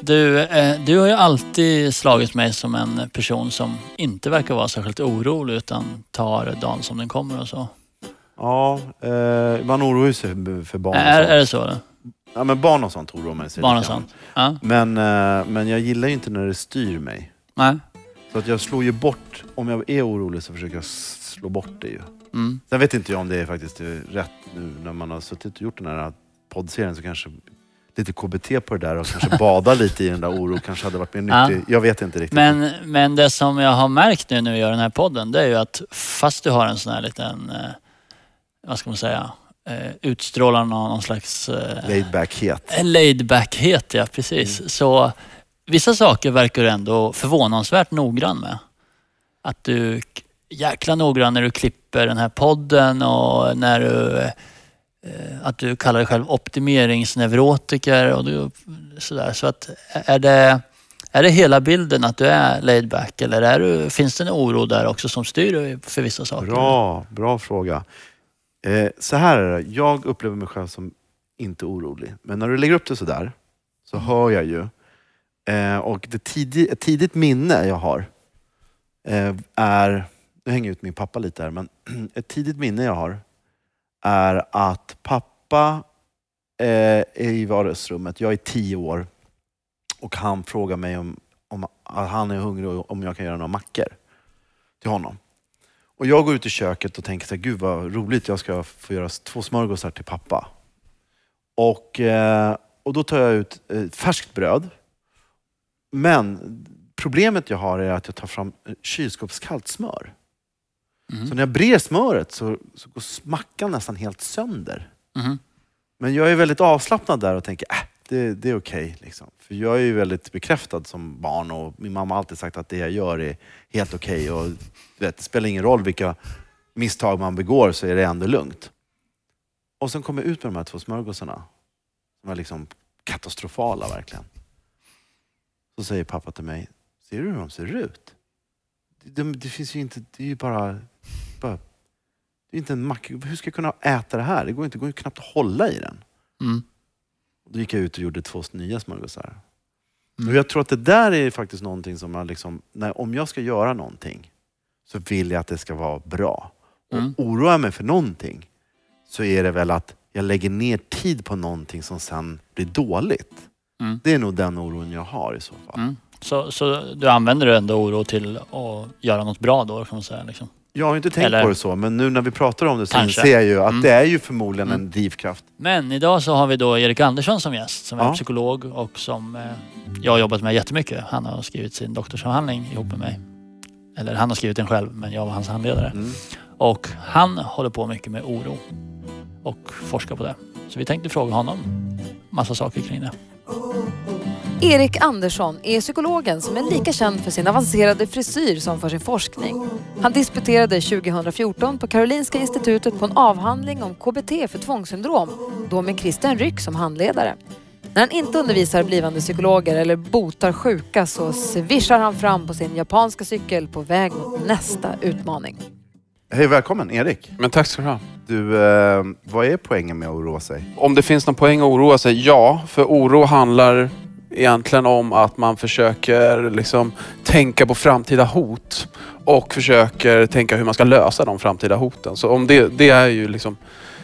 Du, eh, du har ju alltid slagit mig som en person som inte verkar vara särskilt orolig utan tar dagen som den kommer och så. Ja, eh, man oroar sig för- för barn och Är, sånt. är det så? Då? Ja, men barn och sånt oroar man sig Barn och lite grann. sånt? Ja. Men, eh, men jag gillar ju inte när det styr mig. Nej? Så att jag slår ju bort, om jag är orolig så försöker jag s- slå bort det ju. Mm. Sen vet inte jag om det är faktiskt rätt nu när man har suttit och gjort den här poddserien så kanske lite KBT på det där och kanske bada lite i den där oron kanske hade varit mer Ja. nyttig. Jag vet inte riktigt. Men, men det som jag har märkt nu när vi gör den här podden det är ju att fast du har en sån här liten, eh, vad ska man säga, eh, utstrålar någon, någon slags eh, Laid back-het. laid backhet, ja precis. Mm. Så vissa saker verkar du ändå förvånansvärt noggrann med. Att du jäkla noggrann när du klipper den här podden och när du att du kallar dig själv optimeringsneurotiker och du, sådär. Så att är det, är det hela bilden att du är laid back eller är du, finns det en oro där också som styr dig för vissa saker? Bra, bra fråga. Eh, så här är det, jag upplever mig själv som inte orolig. Men när du lägger upp det sådär så hör jag ju. Eh, och det tidig, ett tidigt minne jag har eh, är, nu hänger jag ut min pappa lite här, men ett tidigt minne jag har är att pappa eh, är i vardagsrummet, jag är tio år och han frågar mig om, om att han är hungrig och om jag kan göra några mackor till honom. Och jag går ut i köket och tänker så här, gud vad roligt, jag ska få göra två smörgåsar till pappa. Och, eh, och då tar jag ut eh, färskt bröd. Men problemet jag har är att jag tar fram eh, kylskåpskallt smör. Mhm. Så när jag brer smöret så, så går mackan nästan helt sönder. Mhm. Men jag är väldigt avslappnad där och tänker, äh, det, det är okej. liksom. För jag är ju väldigt bekräftad som barn och min mamma har alltid sagt att det jag gör är helt okej. Och vet, det spelar ingen roll vilka misstag man begår så är det ändå lugnt. Och sen kommer jag ut med de här två smörgåsarna. Som var liksom katastrofala verkligen. Så säger pappa till mig, ser du hur de ser ut? Det, det, det finns ju inte, det är ju bara, bara det är inte en macka. Hur ska jag kunna äta det här? Det går inte, det går ju knappt att hålla i den. Mm. Då gick jag ut och gjorde två nya smörgåsar. Mm. Och jag tror att det där är faktiskt någonting som jag liksom, när, om jag ska göra någonting så vill jag att det ska vara bra. Och Mm. oroar jag mig för någonting så är det väl att jag lägger ner tid på någonting som sen blir dåligt. Mm. Det är nog den oron jag har i så fall. Mm. Så, så du använder ändå oro till att göra något bra då kan man säga? Liksom. Jag har inte tänkt Eller- på det så, men nu när vi pratar om det så Kanske. inser jag ju att Mm. det är ju förmodligen Mm. en drivkraft. Men idag så har vi då Erik Andersson som gäst som är Ja. psykolog och som eh, jag har jobbat med jättemycket. Han har skrivit sin doktorsavhandling ihop med mig. Eller han har skrivit den själv men jag var hans handledare. Mm. Och han håller på mycket med oro och forskar på det. Så vi tänkte fråga honom massa saker kring det. Erik Andersson är psykologen som är lika känd för sin avancerade frisyr som för sin forskning. Han disputerade 2014 på Karolinska institutet på en avhandling om KBT för tvångssyndrom, då med Christian Ryck som handledare. När han inte undervisar blivande psykologer eller botar sjuka så svischar han fram på sin japanska cykel på väg mot nästa utmaning. Hej välkommen Erik. Men tack ska du ha. Du, eh, vad är poängen med att oroa sig? Om det finns någon poäng att oroa sig? Ja, för oro handlar egentligen om att man försöker liksom tänka på framtida hot och försöker tänka hur man ska lösa de framtida hoten. Så om det, det är ju liksom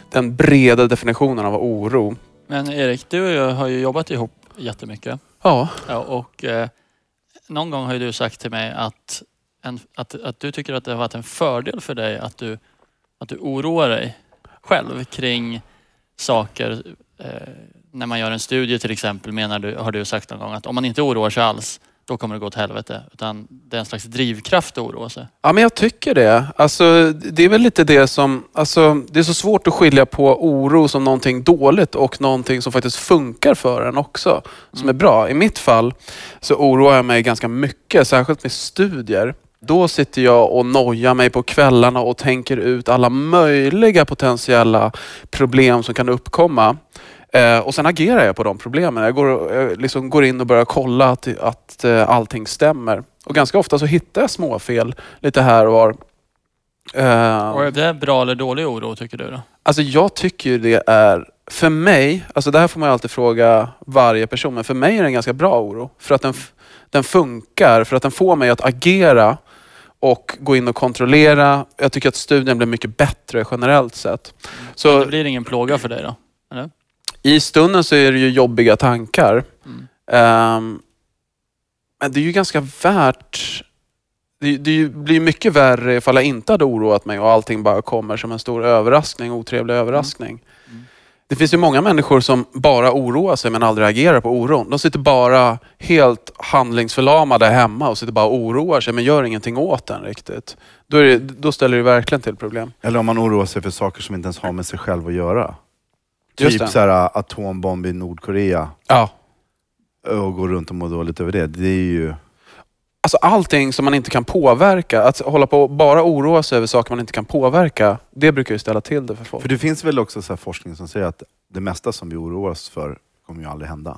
den breda definitionen av oro. Men Erik, du och jag har ju jobbat ihop jättemycket. Ja, Ja, och eh, någon gång har ju du sagt till mig att, en, att, att du tycker att det har varit en fördel för dig att du, att du oroar dig själv kring saker. Eh, när man gör en studie till exempel menar du, har du sagt någon gång att om man inte oroar sig alls då kommer det gå åt helvete. Utan det är en slags drivkraft att oroa sig. Ja, men jag tycker det. Alltså, det är väl lite det som... Alltså, det är så svårt att skilja på oro som någonting dåligt och någonting som faktiskt funkar för en också. Som är bra. I mitt fall så oroar jag mig ganska mycket, särskilt med studier. Då sitter jag och nojar mig på kvällarna och tänker ut alla möjliga potentiella problem som kan uppkomma. Eh, och sen agerar jag på de problemen. Jag går, jag liksom går in och börjar kolla att, att eh, allting stämmer. Och ganska ofta så hittar jag småfel lite här och var. Eh, Och är det bra eller dålig oro tycker du då? Alltså jag tycker det är, för mig, alltså det här får man alltid fråga varje person, men för mig är det en ganska bra oro. För att den, den funkar, för att den får mig att agera och gå in och kontrollera. Jag tycker att studien blir mycket bättre generellt sett. Det Så blir ingen plåga för dig då? Eller? I stunden så är det ju jobbiga tankar. Mm. Um, men det är ju ganska värt... Det, det blir ju mycket värre ifall jag inte hade oroat mig och allting bara kommer som en stor överraskning, otrevlig överraskning. Mm. Det finns ju många människor som bara oroar sig men aldrig agerar på oron. De sitter bara helt handlingsförlamade hemma och sitter bara och oroar sig men gör ingenting åt den riktigt. Då, är det, då ställer det verkligen till problem. Eller om man oroar sig för saker som inte ens har med sig själv att göra. Typ så här, atombomb i Nordkorea Ja. och gå runt och må dåligt över det. Det är ju... Alltså allting som man inte kan påverka, att hålla på och bara oroa sig över saker man inte kan påverka, det brukar ju ställa till det för folk. För det finns väl också så här forskning som säger att det mesta som vi oroar oss för kommer ju aldrig hända.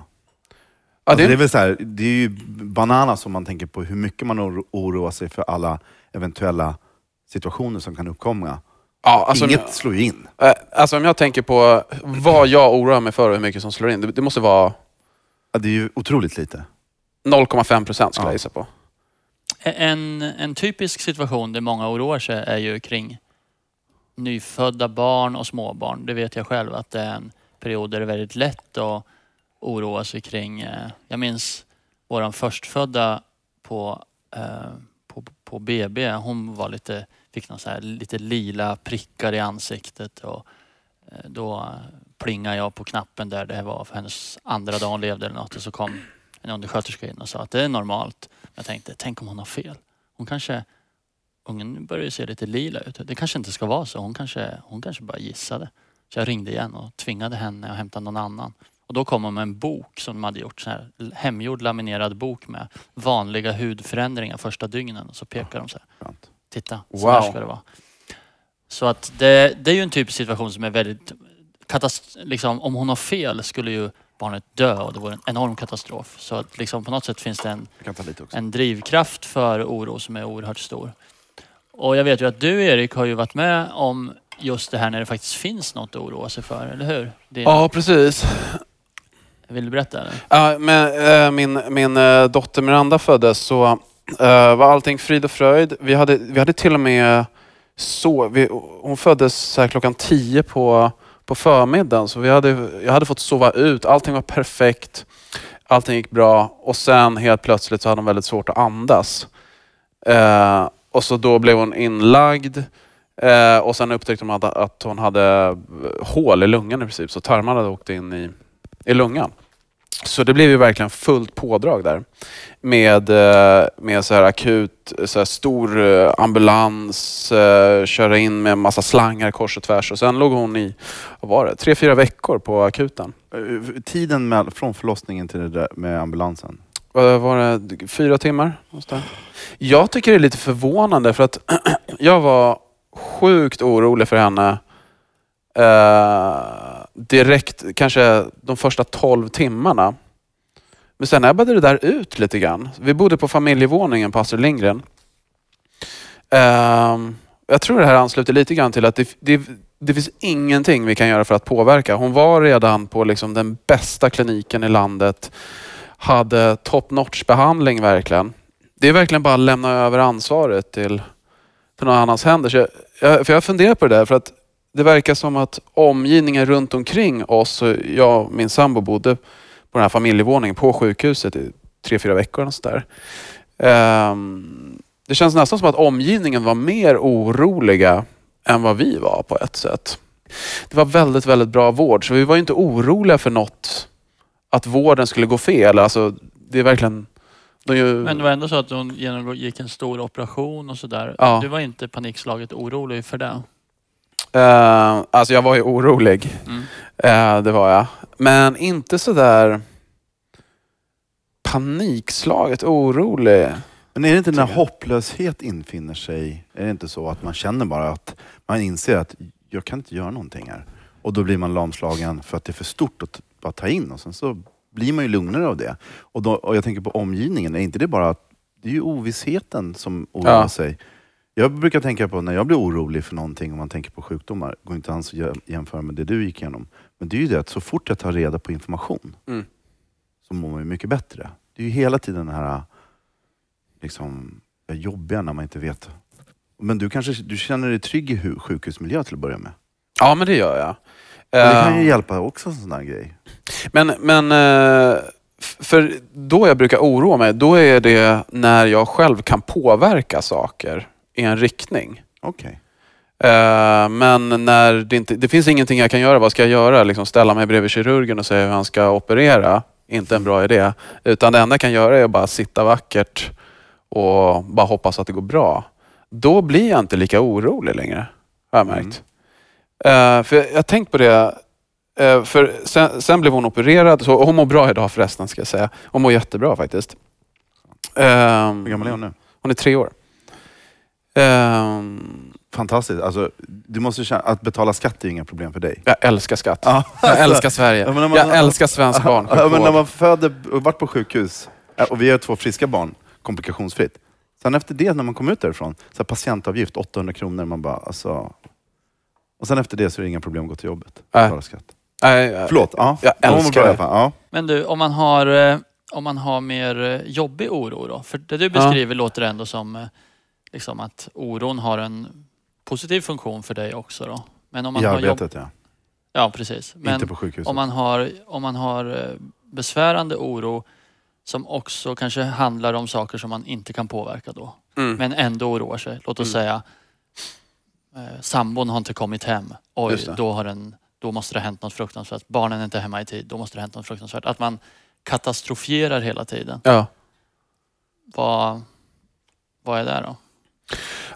ja, Alltså det, det, är väl så här, det är ju bananas om man tänker på hur mycket man oro- oroar sig för alla eventuella situationer som kan uppkomma. Ja, alltså, Inget slår ju in. Eh, Alltså om jag tänker på vad jag oroar mig för och hur mycket som slår in. Det, det måste vara Ja, det är ju otroligt lite. 0,5 procent skulle Ja. jag gissa på. En, en typisk situation där många oroar sig är ju kring nyfödda barn och småbarn. Det vet jag själv att det är en period där det är väldigt lätt att oroa sig kring. eh, Jag minns våran förstfödda på, eh, på, på BB. Hon var lite, fick någon så här lite lila prickar i ansiktet och eh, då plingade jag på knappen där det var för hennes andra dag hon levde eller något och så kom en undersköterska in och sa att det är normalt. Jag tänkte, tänk om hon har fel. Hon kanske, ungen börjar ju se lite lila ut. Det kanske inte ska vara så. Hon kanske, hon kanske bara gissade. Så jag ringde igen och tvingade henne att hämta någon annan. Och då kom hon med en bok som de hade gjort, så här, hemgjord laminerad bok med vanliga hudförändringar första dygnen. Och så pekar de så här, Skönt titta, så här Wow. ska det vara. Så att det, det är ju en typisk situation som är väldigt katast- liksom, om hon har fel skulle ju barnet dö och det vore en enorm katastrof. Så att liksom på något sätt finns det en, en drivkraft för oro som är oerhört stor. Och jag vet ju att du Erik har ju varit med om just det här när det faktiskt finns något att oroa sig för, eller hur? Det, Ja, precis. Vill du berätta? Eller? Ja, men, eh, min min eh, dotter Miranda föddes så Uh, var allting frid och fröjd. Vi hade, vi hade till och med så, vi, hon föddes så här klockan tio på, på förmiddagen så vi hade, jag hade fått sova ut. Allting var perfekt. Allting gick bra och sen helt plötsligt så hade hon väldigt svårt att andas. Eh, och så då blev hon inlagd eh, och sen upptäckte de att, att hon hade hål i lungan i princip så tarmarna hade åkt in i, i lungan. Så det blev ju verkligen fullt pådrag där. Med, eh, med så här akut, så här stor eh, ambulans, eh, köra in med massa slangar kors och tvärs. Och sen låg hon i, vad var det, tre, fyra veckor på akuten. Tiden med, från förlossningen till det där med ambulansen. Vad var det, fyra timmar? Jag tycker det är lite förvånande för att jag var sjukt orolig för henne eh, direkt, kanske de första 12 timmarna. Men sen ebbade det där ut lite grann. Vi bodde på familjevåningen på Astrid Lindgren. Ehm, jag tror det här ansluter lite grann till att det, det, det finns ingenting vi kan göra för att påverka. Hon var redan på liksom den bästa kliniken i landet. Hade top notch behandling verkligen. Det är verkligen bara att lämna över ansvaret till, till någon annans händer. Så jag, jag, för jag funderar på det där för att det verkar som att omgivningen runt omkring oss, jag och min sambo bodde på den här familjevåningen på sjukhuset i tre, fyra veckor. Och så där. Ehm, det känns nästan som att omgivningen var mer oroliga än vad vi var på ett sätt. Det var väldigt, väldigt bra vård så vi var inte oroliga för något, att vården skulle gå fel. Alltså, det är verkligen... De ju, Men det var ändå så att hon genomgick en stor operation och sådär. Ja. Du var inte panikslaget orolig för det? Eh, alltså jag var ju orolig. Mm. Eh, det var jag. Men inte sådär panikslaget orolig. Men är det inte när hopplöshet infinner sig, är det inte så att man känner bara att man inser att jag kan inte göra någonting här. Och då blir man lamslagen för att det är för stort att bara ta in och sen så blir man ju lugnare av det. Och, då, och jag tänker på omgivningen, är inte det bara att det är ju ovissheten som oroar Ja. sig. Jag brukar tänka på när jag blir orolig för någonting, om man tänker på sjukdomar, går inte alls att jä- jämföra med det du gick igenom. Men det är ju det att så fort jag tar reda på information Mm. så mår man ju mycket bättre. Det är ju hela tiden den här liksom, det jobbiga när man inte vet. Men du kanske du känner dig trygg i hu- sjukhusmiljö till att börja med? Ja, men det gör jag. Och det kan ju Eh, hjälpa också en sån där grej. Men, men eh, för då jag brukar oroa mig, då är det när jag själv kan påverka saker i en riktning. Okej. Eh, Men när det inte, det finns ingenting jag kan göra. Vad ska jag göra? Liksom ställa mig bredvid kirurgen och säga hur han ska operera. Inte en bra idé. Utan det enda jag kan göra är att bara sitta vackert och bara hoppas att det går bra. Då blir jag inte lika orolig längre, har jag märkt. Eh, för jag har tänkt på det. eh, för sen, sen blev hon opererad. Så hon mår bra idag förresten, ska jag säga. Hon mår jättebra faktiskt. Hur gammal är hon nu? Hon är tre år. Ehm, Fantastiskt. Alltså, du måste känna, att betala skatt är ju inga problem för dig. Jag älskar skatt. Ja. Jag älskar Sverige. Ja, man- Jag älskar svensk Ja, men när man föder och varit på sjukhus eh, och vi har två friska barn, komplikationsfritt. Sen efter det, när man kommer ut därifrån, så här patientavgift 800 kronor. Man bara, alltså... Och sen efter det så är det inga problem att gå till jobbet. Betala skatt. Nej, jag- Förlåt. Ja. Jag älskar det. Ja. Men du, om man har, eh, om man har mer eh, jobbig oro då? För det du beskriver låter ändå som liksom att oron har en positiv funktion för dig också då. Men om man I har jobb... arbetet ja. Ja, precis. Men Inte på sjukhuset. om man har, om man har eh, besvärande oro som också kanske handlar om saker som man inte kan påverka då. Mm. Men ändå oroar sig. Låt oss Mm. säga eh, sambon har inte kommit hem. Oj, då, har den, då måste det ha hänt något fruktansvärt. Barnen är inte hemma i tid. Då måste det ha hänt något fruktansvärt. Att man katastrofierar hela tiden. Ja. Vad, vad är det då?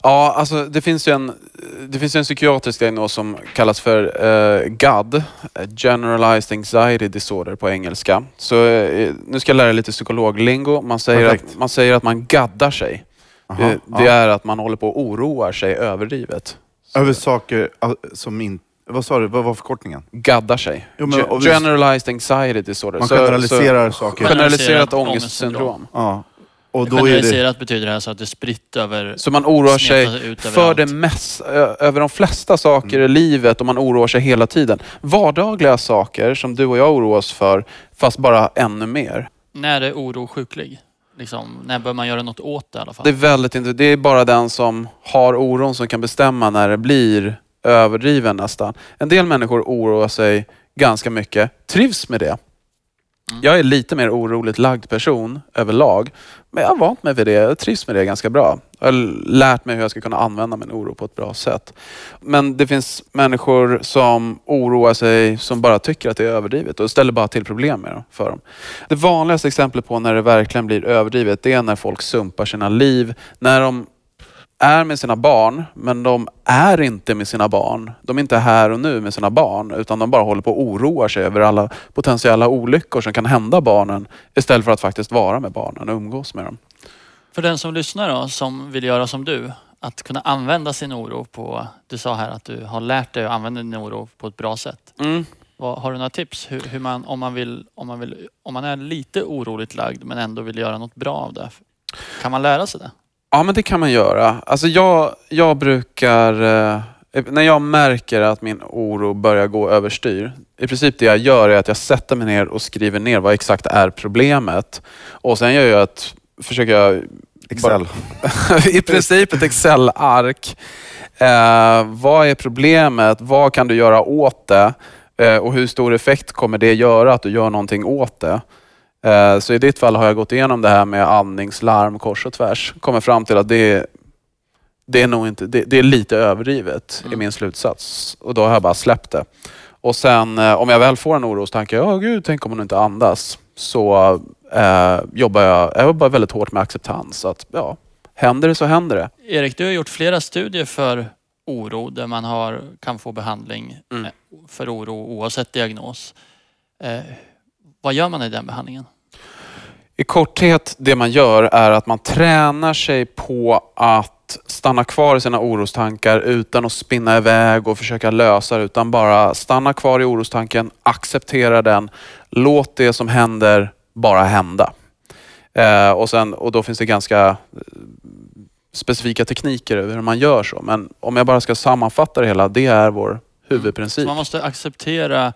Ja, alltså det finns ju en, det finns en psykiatrisk diagnos som kallas för eh, GAD, Generalized Anxiety Disorder på engelska. Så eh, nu ska jag lära er lite psykologlingo. Man säger, Perfekt. att, man säger att man gaddar sig. Aha, Det, det ja. är att man håller på och oroar sig överdrivet. Över saker som inte... Vad sa du? Vad var förkortningen? Gaddar sig. Jo, men Generalized Anxiety Disorder. Man Så- generaliserar så, saker. Generaliserat Generaliserat ångestsyndrom. Ja. Och då är det... Generaliserat betyder det alltså att det är spritt över... Så man oroar sig för det mest, över de flesta saker i livet och man oroar sig hela tiden. Vardagliga saker som du och jag oroas för, fast bara ännu mer. När är oro sjuklig? Liksom, när bör man göra något åt det i alla fall? Det är väldigt inte, det är bara den som har oron som kan bestämma när det blir överdriven nästan. En del människor oroar sig ganska mycket, trivs med det. Mm. Jag är lite mer oroligt lagd person överlag. Men jag har vant mig vid det. Jag trivs med det ganska bra. Jag har lärt mig hur jag ska kunna använda min oro på ett bra sätt. Men det finns människor som oroar sig som bara tycker att det är överdrivet och ställer bara till problem med dem, för dem. Det vanligaste exemplet på när det verkligen blir överdrivet det är när folk sumpar sina liv. När de är med sina barn, men de är inte med sina barn. De är inte här och nu med sina barn, utan de bara håller på och oroar sig över alla potentiella olyckor som kan hända barnen istället för att faktiskt vara med barnen och umgås med dem. För den som lyssnar då, som vill göra som du, att kunna använda sin oro på... Du sa här att du har lärt dig att använda din oro på ett bra sätt. Mm. Har du några tips? Hur, hur man, om, man vill, om, man vill, om man är lite oroligt lagd men ändå vill göra något bra av det. Kan man lära sig det? Ja, men det kan man göra. Alltså jag, jag brukar... Eh, när jag märker att min oro börjar gå överstyr. I princip det jag gör är att jag sätter mig ner och skriver ner vad exakt är problemet. Och sen gör jag ett... Försöker jag Excel. I princip ett Excel-ark. Eh, vad är problemet? Vad kan du göra åt det? Eh, och hur stor effekt kommer det göra att du gör någonting åt det? Eh, så i ditt fall har jag gått igenom det här med andningslarm kors och tvärs. Kommer fram till att det är, det är, nog inte, det, det är lite överdrivet i Mm. min slutsats. Och då har jag bara släppt det. Och sen eh, om jag väl får en orostanke, ja gud, tänk om hon inte andas. Så eh, jobbar jag, jag jobbar väldigt hårt med acceptans. Att, ja, händer det så händer det. Erik, du har gjort flera studier för oro där man har, kan få behandling Mm. eh, för oro oavsett diagnos. Eh, vad gör man i den behandlingen? I korthet, det man gör är att man tränar sig på att stanna kvar i sina orostankar utan att spinna iväg och försöka lösa det, utan bara stanna kvar i orostanken, acceptera den, låt det som händer bara hända. Eh, och, sen, och då finns det ganska eh, specifika tekniker över hur man gör så. Men om jag bara ska sammanfatta det hela, det är vår huvudprincip. Så man måste acceptera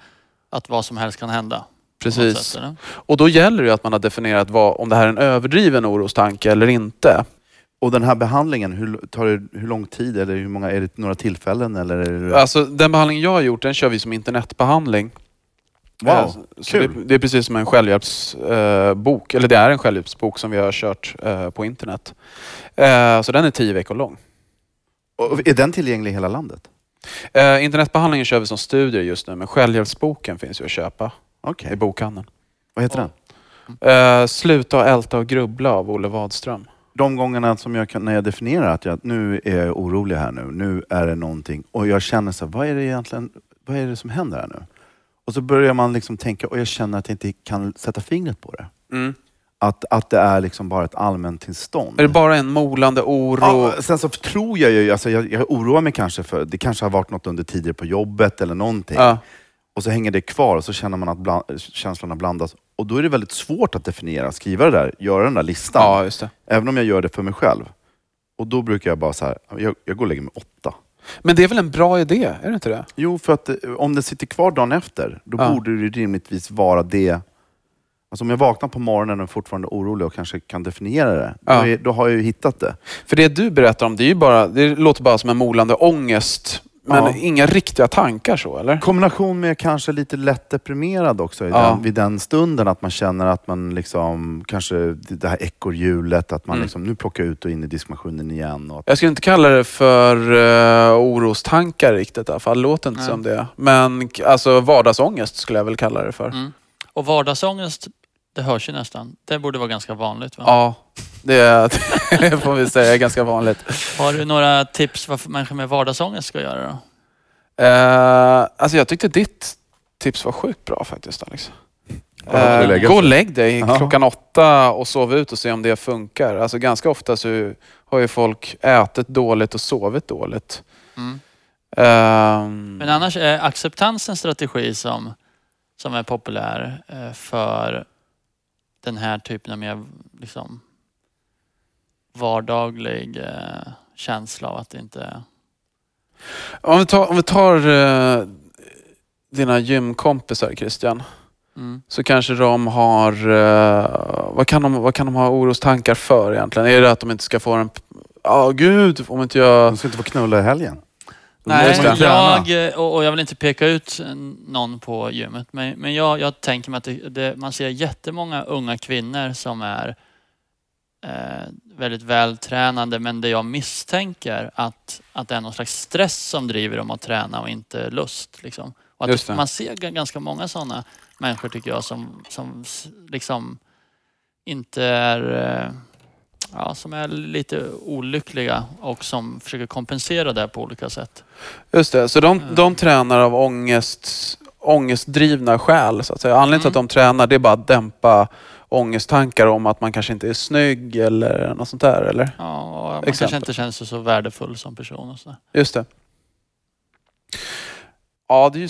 att vad som helst kan hända. Precis. sätt? Och då gäller det ju att man har definierat vad, om det här är en överdriven orostanke eller inte. Och den här behandlingen, hur, tar det, hur lång tid? Eller hur många, är det några tillfällen? Eller är det... Alltså den behandling jag har gjort, den kör vi som internetbehandling. Wow, Eh, så det, kul. det är precis som en självhjälpsbok, eller det är en självhjälpsbok som vi har kört eh, på internet. Eh, så den är tio veckor lång. Och är den tillgänglig i hela landet? Eh, internetbehandlingen kör vi som studier just nu, men självhjälpsboken finns ju att köpa Okej. i bokhandeln. Vad heter den? Eh, Sluta älta och grubbla av Olle Wadström. De gångerna som jag kan, när jag definierar att jag, nu är jag orolig här nu, nu är det någonting och jag känner så här, vad är det egentligen, vad är det som händer här nu? Och så börjar man liksom tänka och jag känner att jag inte kan sätta fingret på det. Mm. Att, att det är liksom bara ett allmäntillstånd. Är det bara en molande oro? Ja, sen så tror jag ju, alltså jag, jag oroar mig kanske för, det kanske har varit något under tidigare på jobbet eller någonting. Ja. Och så hänger det kvar och så känner man att bland, känslorna blandas. Och då är det väldigt svårt att definiera, skriva det där, göra den där listan. ja, just det. Även om jag gör det för mig själv. Och då brukar jag bara så här, jag, jag går och lägger mig åtta. Men det är väl en bra idé? Är det inte det? Jo, för att eh, om det sitter kvar dagen efter, då Ja. borde det rimligtvis vara det. Alltså om jag vaknar på morgonen och är fortfarande orolig och kanske kan definiera det, Ja. då, är, då har jag ju hittat det. För det du berättar om, det, är ju bara, det låter bara som en molande ångest. Men Ja. inga riktiga tankar så, eller? Kombination med kanske lite lätt deprimerad också Ja. den, vid den stunden. Att man känner att man liksom, kanske det här ekorrhjulet, att man Mm. liksom, nu plockar ut och in i diskmaskinen igen. Och att, Jag skulle inte kalla det för uh, orostankar riktigt i alla fall. Låter inte Nej. som det. Men alltså vardagsångest skulle jag väl kalla det för. Mm. Och vardagsångest, det hörs ju nästan. Det borde vara ganska vanligt va? Ja, det, är- det får vi säga är ganska vanligt. Har du några tips vad människor med vardagsångest ska göra då? Uh, alltså jag tyckte ditt tips var sjukt bra faktiskt Alex. gå och lägga Eh, gå och lägg dig Ja. klockan åtta och sov ut och se om det funkar. Alltså ganska ofta så har ju folk ätit dåligt och sovit dåligt. Mm. Ehm, Men annars är acceptans en strategi som, som är populär eh, för den här typen av mer liksom, vardaglig eh, känsla av att det inte... Om vi tar, om vi tar eh, dina gymkompisar Christian. Mm. Så kanske de har... eh, vad, kan de, vad kan de ha orostankar för egentligen? Är det att de inte ska få en... Ja, gud, om inte jag... de ska inte få knulla i helgen. Nej, jag, eh, och och jag vill inte peka ut någon på gymmet, men, men jag, jag tänker mig att det, det, man ser jättemånga unga kvinnor som är eh, väldigt vältränade, men det jag misstänker att, att det är någon slags stress som driver dem att träna och inte lust. Liksom. Och att. Man ser ganska många sådana människor tycker jag som, som liksom inte är eh, Ja, som är lite olyckliga och som försöker kompensera det på olika sätt. Just det, så de, Mm. de tränar av ångest, ångestdrivna skäl så att säga. Anledningen till att Mm. de tränar det är bara att dämpa ångesttankar om att man kanske inte är snygg eller något sånt där, eller? Ja, man Exempel. kanske inte känner sig så värdefull som person. Och så. Just det. Ja, det är ju,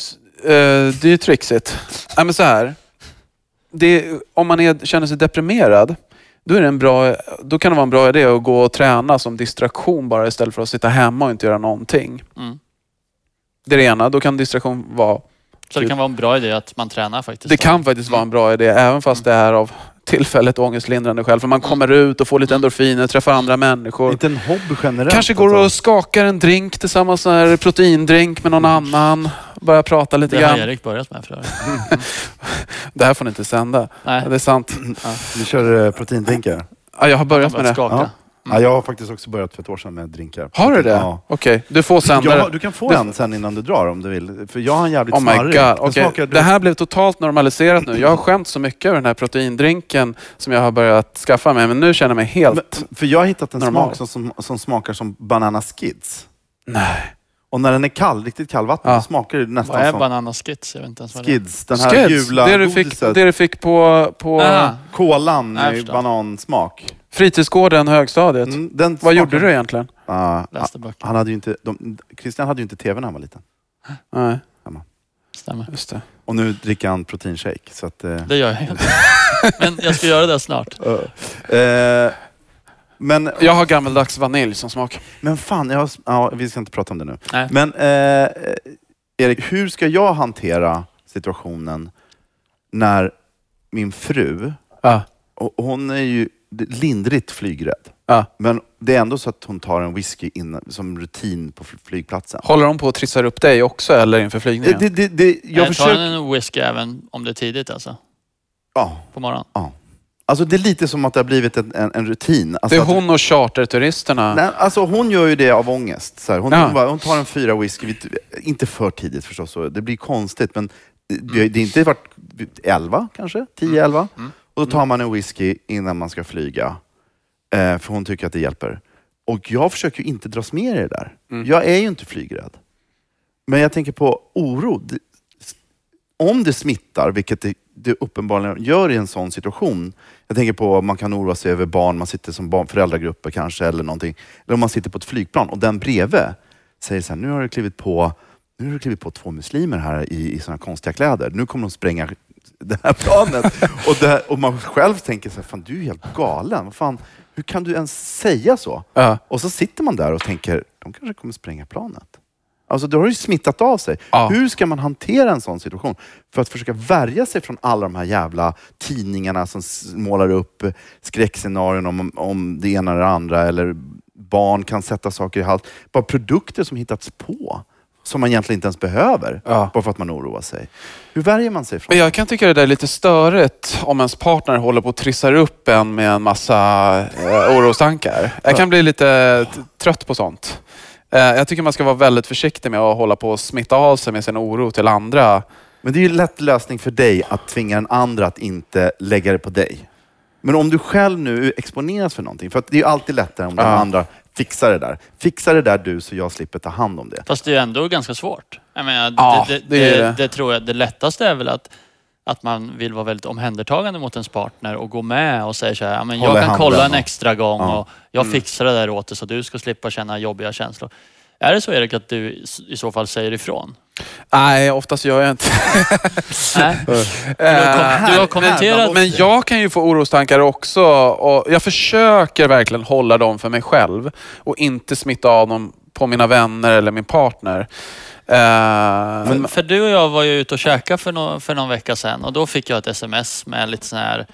eh, det är ju trixigt. Nej, men så här. Det, om man är, känner sig deprimerad, då, är det en bra, då kan det vara en bra idé att gå och träna som distraktion bara istället för att sitta hemma och inte göra någonting. Mm. Det är det ena. Då kan distraktion vara Så det kan vara en bra idé att man tränar faktiskt. Det kan faktiskt vara en bra idé, även fast det är av tillfället ångestlindrande själv. För man kommer ut och får lite endorfiner, träffar andra människor. Inte en hobby generellt. Kanske går och alltså. skakar en drink tillsammans, sån här proteindrink med någon annan. Börjar prata lite Det har grann. Erik börjat med för övrigt. Det här får ni inte sända. Nej, Ja, det är sant. Vi kör eh, proteindrinkar. Ja, jag har börjat med börjat det. skaka. Ja. Ja, jag har faktiskt också börjat för ett år sedan med drinkar. Har du det? Ja. Okej, du får sända Ja, du kan få Du- en sen innan du drar om du vill. För jag har en jävligt Oh my smarrig. god. Den Okej, smakar- Det här blev totalt normaliserat nu. Jag har skämt så mycket över den här proteindrinken som jag har börjat skaffa mig. Men nu känner jag mig helt... Men, för jag har hittat en Normal. smak som, som, som smakar som banana skids. Nej. Och när den är kall, riktigt kallvatten, Ja. smakar det nästan Vad är som Banana Skids? Jag vet inte ens vad det är. skids. Den här Skids, gula det du fick, godiset. det du fick på, på. Kolan förstår. banansmak. Fritidsgården, högstadiet. Mm, den Vad gjorde du egentligen? Ja, Läste böcker. han hade ju inte, de, Christian hade ju inte tv när han var liten. Nej, Stämmer. just det. Och nu dricker han proteinshake. Så att, eh, Det gör jag inte. Men jag ska göra det snart. eh, men, Jag har gammeldags vanilj som smak. men fan, jag, har- ja, vi ska inte prata om det nu. Nej. Men eh, Erik, hur ska jag hantera situationen när min fru, och och hon är ju lindrigt flygrädd. Ja. Men det är ändå så att hon tar en whisky in, som rutin på fl- flygplatsen. Håller de på att trissa upp dig också eller inför flygningen? Det, det, det, jag Jag tar försöker... en whisky även om det är tidigt alltså. Ja, På morgonen. ja. Alltså det är lite som att det har blivit en, en, en rutin. Alltså det är att- hon och charterturisterna. Nej, alltså hon gör ju det av ångest. Så här. Hon, Ja. hon, bara, hon tar en fyra whisky, inte för tidigt förstås, så det blir konstigt. Men det, det är inte varit 11 kanske, 10-11. Och då tar man en whisky innan man ska flyga. Eh, för hon tycker att det hjälper. Och jag försöker ju inte dras med i det där. Jag är ju inte flygrädd. Men jag tänker på oro. Det- Om det smittar, vilket det, det uppenbarligen gör i en sån situation. Jag tänker på man kan oroa sig över barn, man sitter som barn, föräldragrupper kanske eller någonting. Eller om man sitter på ett flygplan och den bredvid säger så här, nu har du klivit på, nu har du klivit på två muslimer här i, i såna konstiga kläder. Nu kommer de spränga det här planet. och, det, och man själv tänker så här, fan du är helt galen. Fan, hur kan du ens säga så? Ja. Och så sitter man där och tänker, de kanske kommer spränga planet. Alltså det har ju smittat av sig. Ja. Hur ska man hantera en sån situation? För att försöka värja sig från alla de här jävla tidningarna som målar upp skräckscenarion om, om det ena eller det andra. Eller barn kan sätta saker i halt. Bara produkter som hittats på. Som man egentligen inte ens behöver. Ja. Bara för att man oroar sig. Hur värjer man sig från Men jag kan tycka det där är lite störigt om ens partner håller på och trissar upp en med en massa eh, orostankar. Jag kan bli lite trött på sånt. Eh, jag tycker man ska vara väldigt försiktig med att hålla på och smitta av sig med sin oro till andra. Men det är ju en lätt lösning för dig att tvinga den andra att inte lägga det på dig. Men om du själv nu exponeras för någonting, för det är ju alltid lättare om den Ja. andra fixar det där. Fixa det där du så jag slipper ta hand om det. Fast det är ändå ganska svårt. Jag menar, Ja, det, det, det det, det. tror jag. Det lättaste är väl att, att man vill vara väldigt omhändertagande mot ens partner och gå med och säga så här, men jag kan kolla en extra gång Ja. och jag fixar det där åt dig så du ska slippa känna jobbiga känslor. Är det så Erik att du i så fall säger ifrån? Nej, oftast gör jag inte. Nej. Du har, kom, du har kommenterat... Men jag kan ju få orostankar också och jag försöker verkligen hålla dem för mig själv och inte smitta av dem på mina vänner eller min partner. Eh, För, för du och jag var ju ute och käkade för, no, för någon vecka sedan och då fick jag ett sms med lite sån här,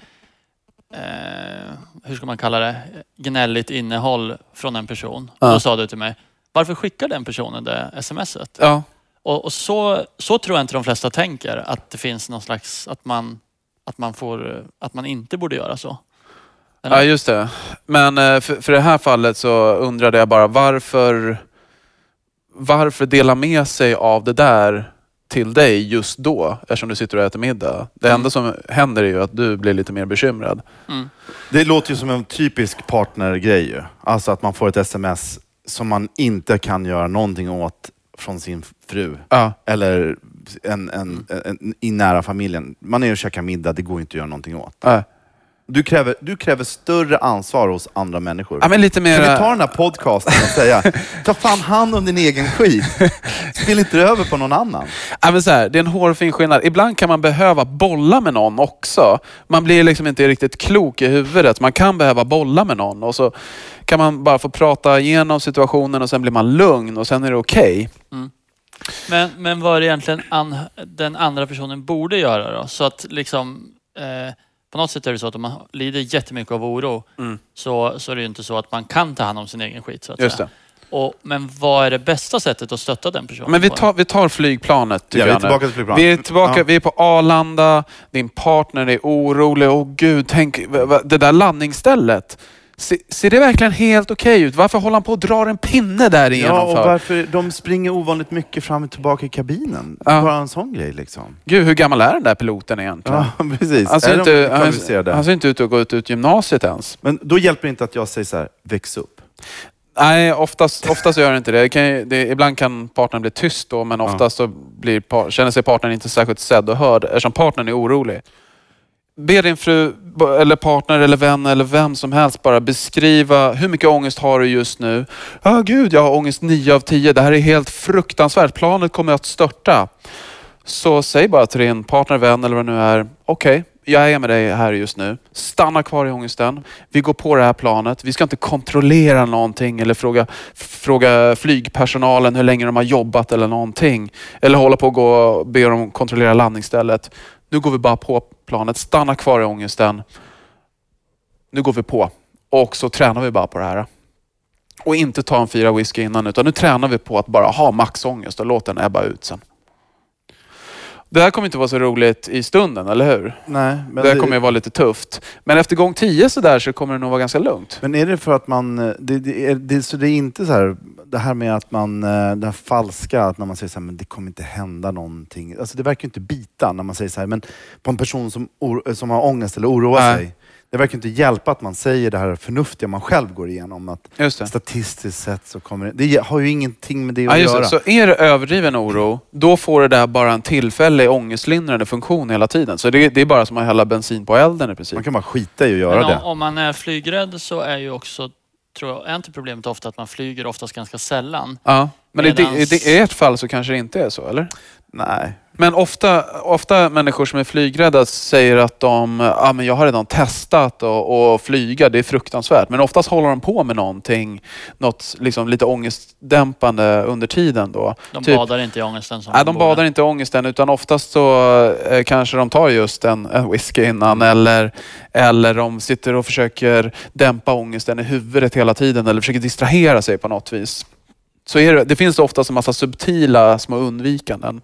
eh, hur ska man kalla det, gnälligt innehåll från en person. Ja. Då sa du till mig, varför skickar den personen det smset? ja. Och, och så, så tror jag inte de flesta tänker, att det finns någon slags, att man, att man, får, att man inte borde göra så. Eller? ja, just det. Men eh, för, för det här fallet så undrade jag bara varför, varför dela med sig av det där till dig just då, eftersom du sitter och äter middag. Det Mm. enda som händer är ju att du blir lite mer bekymrad. Mm. Det låter ju som en typisk partnergrej ju. Alltså att man får ett sms som man inte kan göra någonting åt från sin fru. Ja. Eller en, en, en, i nära familjen. Man är och käkar middag, det går inte att göra någonting åt. Nej. Du kräver, du kräver större ansvar hos andra människor. Ja, men lite mer... Kan vi ta den här podcasten och säga, ta fan hand om din egen skit. Spill inte över på någon annan. Ja, men så här, det är en hårfin skillnad. Ibland kan man behöva bolla med någon också. Man blir liksom inte riktigt klok i huvudet. Man kan behöva bolla med någon och så kan man bara få prata igenom situationen och sen blir man lugn och sen är det okej. Men, men vad är det egentligen an, den andra personen borde göra då? Så att liksom, eh, på något sätt är det så att om man lider jättemycket av oro så, så är det ju inte så att man kan ta hand om sin egen skit. Så att Just säga. det. Och, men vad är det bästa sättet att stötta den personen? Men vi tar, vi tar flygplanet. Ja, vi är tillbaka till flygplanet. Vi är tillbaka, Ja. vi är på Arlanda, din partner är orolig. Åh gud, tänk det där landningsstället. Se, ser det verkligen helt okej ut? Varför håller han på och drar en pinne där igenom Ja, och för? varför de springer ovanligt mycket fram och tillbaka i kabinen. Ja. Bara en sån grej liksom. Gud, hur gammal är den där piloten egentligen? Ja, precis. Han ser, inte, han, han ser inte ut att gå ut, ut gymnasiet ens. Men då hjälper det inte att jag säger så här, väx upp. Nej, oftast, oftast gör det inte det. det, kan, det ibland kan partnern bli tyst då, men Ja. oftast så blir, känner sig partnern inte särskilt sedd och hörd eftersom partnern är orolig. Be din fru, eller partner, eller vän eller vem som helst bara beskriva hur mycket ångest har du just nu? Ja, gud, jag har ångest 9 av 10. Det här är helt fruktansvärt. Planet kommer att störta. Så säg bara till din partner, vän eller vad det nu är. Okej, jag är med dig här just nu. Stanna kvar i ångesten. Vi går på det här planet. Vi ska inte kontrollera någonting eller fråga, fråga flygpersonalen hur länge de har jobbat eller någonting. Eller hålla på och gå och be dem kontrollera landningsstället. Nu går vi bara på planet. Stanna kvar i ångesten. Nu går vi på. Och så tränar vi bara på det här. Och inte ta en fyra whisky innan utan nu tränar vi på att bara ha maxångest och låta den ebba ut sen. Det här kommer inte vara så roligt i stunden, eller hur? Nej, men det här kommer ju vara lite tufft. Men efter gång 10 så där så kommer det nog vara ganska lugnt. Men är det för att man... eh, Det, det, är, det, så det är inte så här, det här med att man, eh, det här falska, att när man säger så här, men det kommer inte hända någonting. Alltså det verkar ju inte bita när man säger så här, men på en person som, or, som har ångest eller oroar Nej. sig. Det verkar inte hjälpa att man säger det här förnuftiga man själv går igenom. Att det. statistiskt sett så kommer det... Det har ju ingenting med det Ja, att just göra. det. Så är det överdriven oro, då får det där bara en tillfällig ångestlindrande funktion hela tiden. Så det, det är bara som att hälla bensin på elden i princip. Man kan bara skita i att göra Men det. om, om man är flygrädd så är ju också, tror jag, är inte problemet ofta att man flyger oftast ganska sällan. Ja. Men i, Medans- det, i ert fall så kanske det inte är så, eller? Nej. Men ofta, ofta människor som är flygrädda säger att de, ah, men jag har redan testat och, och flyga, det är fruktansvärt. Men oftast håller de på med någonting, något liksom lite ångestdämpande under tiden då. De Typ- badar inte i ångesten som Nej, de badar inte i ångesten utan oftast så eh, kanske de tar just en, en whisky innan eller, eller de sitter och försöker dämpa ångesten i huvudet hela tiden eller försöker distrahera sig på något vis. Så det, det finns oftast en massa subtila små undvikanden.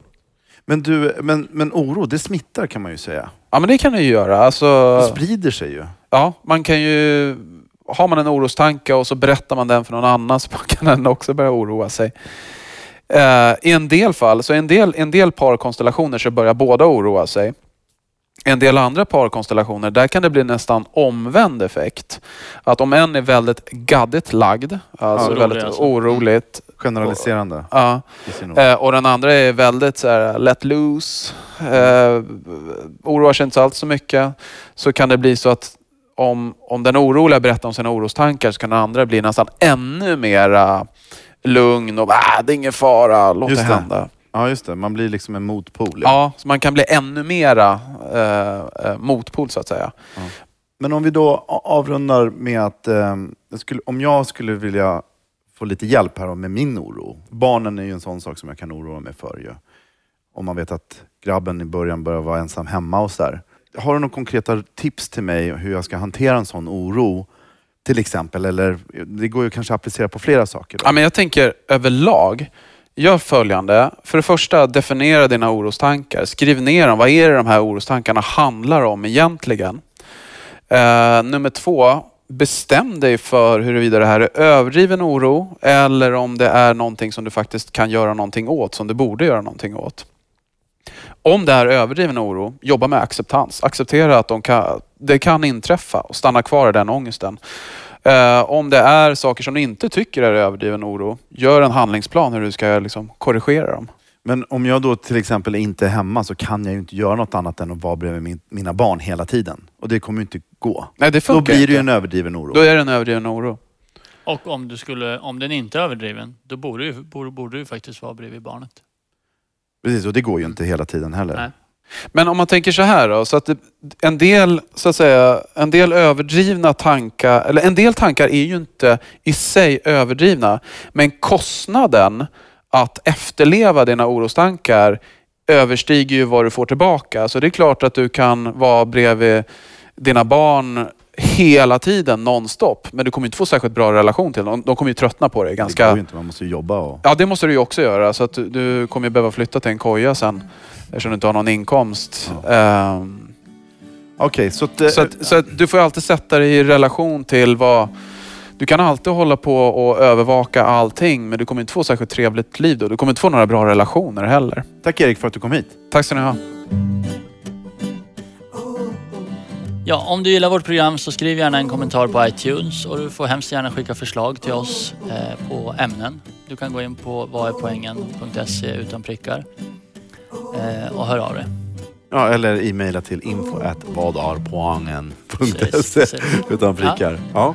Men, du, men, men oro, det smittar kan man ju säga. Ja men det kan det ju göra. Alltså, Det sprider sig ju. ja, man kan ju... Har man en orostanke och så berättar man den för någon annan så kan den också börja oroa sig. Eh, I en del fall, så i en del, en del parkonstellationer så börjar båda oroa sig. I en del andra parkonstellationer, där kan det bli nästan omvänd effekt. Att om en är väldigt gaddigt lagd, alltså orolig väldigt alltså. oroligt, Generaliserande. ja. Eh, och den andra är väldigt så här, let loose. Eh, oroar sig inte alls så mycket. Så kan det bli så att om, om den oroliga berättar om sina orostankar så kan den andra bli nästan ännu mera lugn och ah, det är ingen fara, låt Just det hända. Ja, just det. Man blir liksom en motpol. Ja, så man kan bli ännu mera eh, eh, motpol så att säga. Men om vi då avrundar med att eh, om jag skulle vilja få lite hjälp här med min oro. Barnen är ju en sån sak som jag kan oroa mig för. Ju. Om man vet att grabben i början börjar vara ensam hemma och sådär. Har du några konkreta tips till mig hur jag ska hantera en sån oro? Till exempel, eller det går ju kanske att applicera på flera saker. Då. Ja, men jag tänker överlag, gör följande. För det första, definiera dina orostankar. Skriv ner dem. Vad är det de här orostankarna handlar om egentligen? Uh, nummer två, bestäm dig för huruvida det här är överdriven oro eller om det är någonting som du faktiskt kan göra någonting åt, som du borde göra någonting åt. Om det är överdriven oro, jobba med acceptans. Acceptera att de kan, det kan inträffa och stanna kvar i den ångesten. Eh, om det är saker som du inte tycker är överdriven oro, gör en handlingsplan hur du ska liksom, korrigera dem. Men om jag då till exempel inte är hemma så kan jag ju inte göra något annat än att vara bredvid min, mina barn hela tiden. Och det kommer ju inte gå. Nej, det Då funkar blir det ju inte. en överdriven oro. Då är det en överdriven oro. Och om, du skulle, om den inte är överdriven, då borde, ju, borde, borde du faktiskt vara bredvid barnet. Precis, och det går ju inte hela tiden heller. Nej. Men om man tänker så här då, så att det, en del, så att säga, en del överdrivna tankar, eller en del tankar är ju inte i sig överdrivna, men kostnaden att efterleva dina orostankar överstiger ju vad du får tillbaka. Så det är klart att du kan vara bredvid dina barn hela tiden nonstop, men du kommer inte få särskilt bra relation till dem. De kommer ju tröttna på dig Det ganska... går ju inte, man måste ju jobba och... Ja, det måste du ju också göra. Så att du, du kommer ju behöva flytta till en koja sen eftersom du inte har någon inkomst. Ehm, Okej, så att... eh, så, att, så att du får ju alltid sätta dig i relation till vad... Du kan alltid hålla på och övervaka allting men du kommer inte få särskilt trevligt liv då. Du kommer inte få några bra relationer heller. Tack Erik för att du kom hit. Tack ska ni ha. Ja, om du gillar vårt program så skriv gärna en kommentar på iTunes och du får hemskt gärna skicka förslag till oss eh, på ämnen. Du kan gå in på vadärpoängen.se utan prickar eh, och hör av dig. Ja, eller e-maila till info utan prickar. Ja.